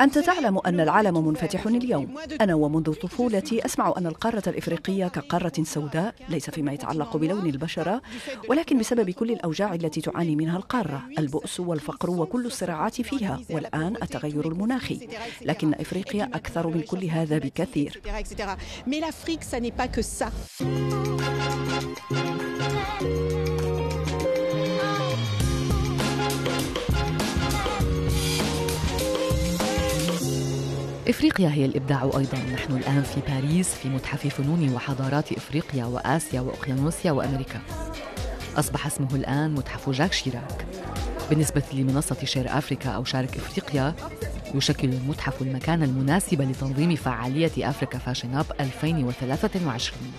أنت تعلم أن العالم منفتح اليوم. أنا ومنذ طفولتي أسمع أن القارة الإفريقية كقارة سوداء ليس فيما يتعلق بلون البشرة ولكن بسبب كل الأوجاع التي تعاني منها القارة البؤس والفقر وكل الصراعات فيها والآن التغير المناخي. لكن إفريقيا أكثر من كل هذا بكثير. إفريقيا هي الإبداع أيضا. نحن الآن في باريس في متحف فنون وحضارات إفريقيا وآسيا وأوقيانوسيا وأمريكا. أصبح اسمه الآن متحف جاك شيراك. بالنسبة لمنصة Share Africa أو شارك إفريقيا يشكل المتحف المكان المناسب لتنظيم فعالية Africa Fashion Up 2023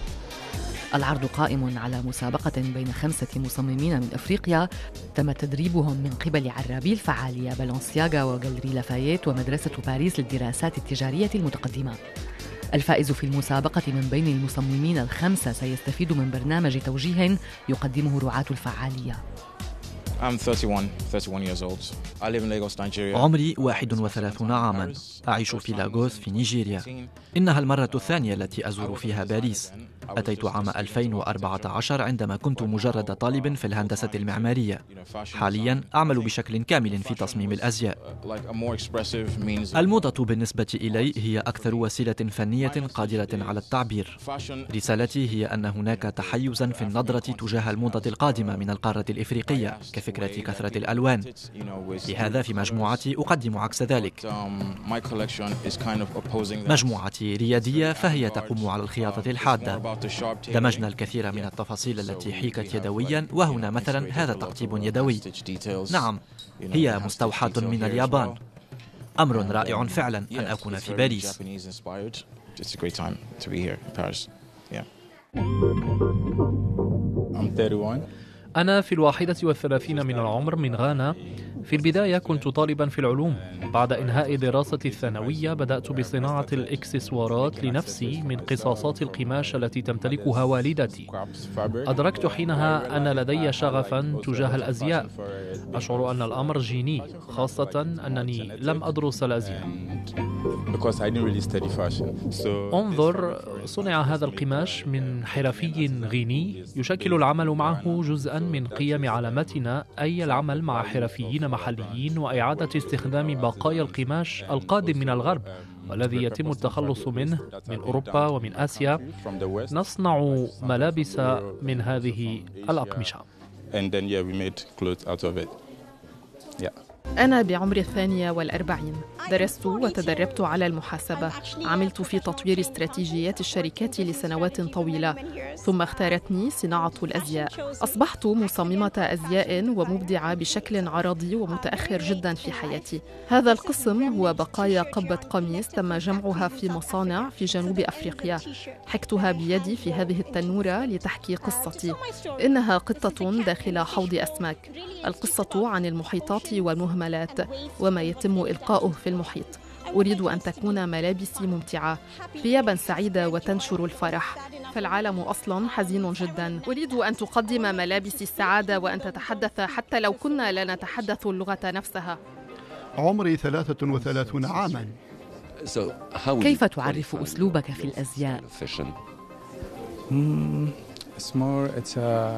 العرض قائم على مسابقة بين خمسة مصممين من أفريقيا تم تدريبهم من قبل عرابي الفعالية Balenciaga و Galeries Lafayette ومدرسة باريس للدراسات التجارية المتقدمة. الفائز في المسابقة من بين المصممين الخمسة سيستفيد من برنامج توجيه يقدمه رعاة الفعالية. I'm 31, 31 years old. I live in Lagos, Nigeria. عمري 31 عاما. أعيش في لاغوس في نيجيريا. إنها المرة الثانية التي أزور فيها باريس. أتيت عام 2014 عندما كنت مجرد طالب في الهندسة المعمارية. حاليا أعمل بشكل كامل في تصميم الأزياء. الموضة بالنسبة إلي هي أكثر وسيلة فنية قادرة على التعبير. رسالتي هي أن هناك تحيزا في النظرة تجاه الموضة القادمة من القارة الإفريقية. كفكرة كثرة الألوان. لهذا في مجموعتي أقدم عكس ذلك. مجموعتي ريادية فهي تقوم على الخياطة الحادة. دمجنا الكثير من التفاصيل التي حيكت يدويا وهنا مثلا هذا تقطيب يدوي. نعم هي مستوحاة من اليابان. أمر رائع فعلا أن أكون في باريس. أنا في الواحدة والثلاثين من العمر من غانا في البداية كنت طالبا في العلوم. بعد إنهاء دراستي الثانوية بدأت بصناعة الإكسسوارات لنفسي من قصاصات القماش التي تمتلكها والدتي. أدركت حينها أن لدي شغفا تجاه الأزياء. أشعر أن الأمر جيني خاصة أنني لم أدرس الأزياء. انظر صنع هذا القماش من حرفي غيني يشكل العمل معه جزءا من قيم علامتنا أي العمل مع حرفيين محليين وإعادة استخدام بقايا القماش القادم من الغرب والذي يتم التخلص منه من أوروبا ومن آسيا. نصنع ملابس من هذه الأقمشة. أنا بعمر الثانية والأربعين. درست وتدربت على المحاسبة. عملت في تطوير استراتيجيات الشركات لسنوات طويلة. ثم اختارتني صناعة الأزياء. أصبحت مصممة أزياء ومبدعة بشكل عرضي ومتأخر جدا في حياتي. هذا القسم هو بقايا قبة قميص تم جمعها في مصانع في جنوب أفريقيا. حكتها بيدي في هذه التنورة لتحكي قصتي. إنها قطة داخل حوض أسماك. القصة عن المحيطات والمهمة المهملات وما يتم إلقاؤه في المحيط. أريد أن تكون ملابسي ممتعة ثيابا سعيدة وتنشر الفرح. فالعالم أصلا حزين جدا. أريد أن تقدم ملابس السعادة وأن تتحدث حتى لو كنا لا نتحدث اللغة نفسها. عمري 33 عاما. كيف تعرف أسلوبك في الأزياء؟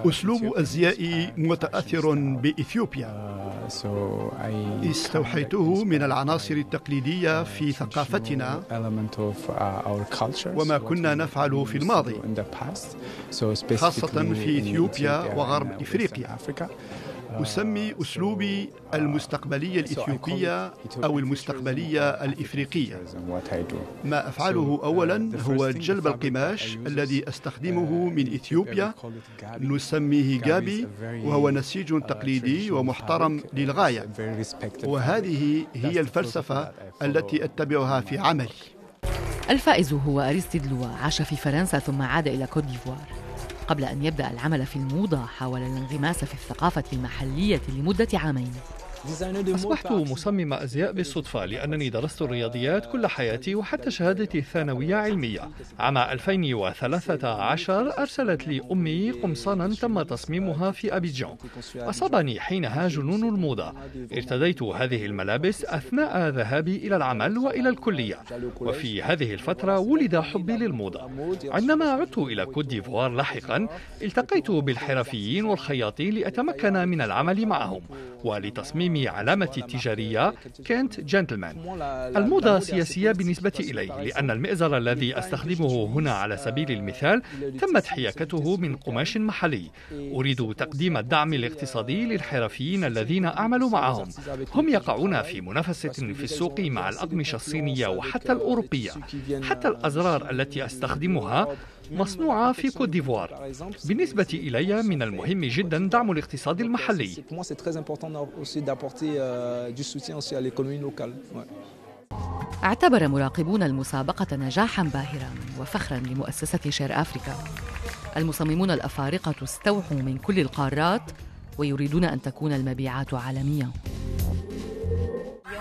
أسلوب أزيائي متأثر بإثيوبيا. uh, استوحيته من العناصر التقليدية في ثقافتنا uh, وما كنا نفعل في الماضي. خاصة في إثيوبيا وغرب إفريقيا. أسمي أسلوبي المستقبلية الإثيوبية أو المستقبلية الإفريقية. ما أفعله أولا هو جلب القماش الذي أستخدمه من إثيوبيا. نسميه جابي وهو نسيج تقليدي ومحترم للغاية. وهذه هي الفلسفة التي أتبعها في عملي الفائز هو أريستيد لوا عاش في فرنسا ثم عاد إلى كوت ديفوار. قبل أن يبدأ العمل في الموضة حاول الانغماس في الثقافة المحلية لمدة عامين. أصبحت مصمم أزياء بالصدفة لأنني درست الرياضيات كل حياتي وحتى شهادتي الثانوية علمية. عام 2013 أرسلت لي أمي قمصانا تم تصميمها في أبيجان أصابني حينها جنون الموضة. ارتديت هذه الملابس أثناء ذهابي إلى العمل وإلى الكلية. وفي هذه الفترة ولد حبي للموضة. عندما عدت إلى كوت ديفوار لاحقا التقيت بالحرفيين والخياطين لأتمكن من العمل معهم. ولتصميم علامتي التجارية كنت جنتلمان الموضة سياسية بالنسبة إلي لأن المئزر الذي أستخدمه هنا على سبيل المثال تمت حياكته من قماش محلي. أريد تقديم الدعم الاقتصادي للحرفيين الذين أعمل معهم. هم يقعون في منافسة في السوق مع الأقمشة الصينية وحتى الأوروبية. حتى الأزرار التي أستخدمها مصنوعة في كوت ديفوار. بالنسبة إلي من المهم جدا دعم الاقتصاد المحلي. اعتبر مراقبون المسابقة نجاحا باهرا وفخرا لمؤسسة Share Africa. المصممون الأفارقة استوحوا من كل القارات ويريدون أن تكون المبيعات عالمية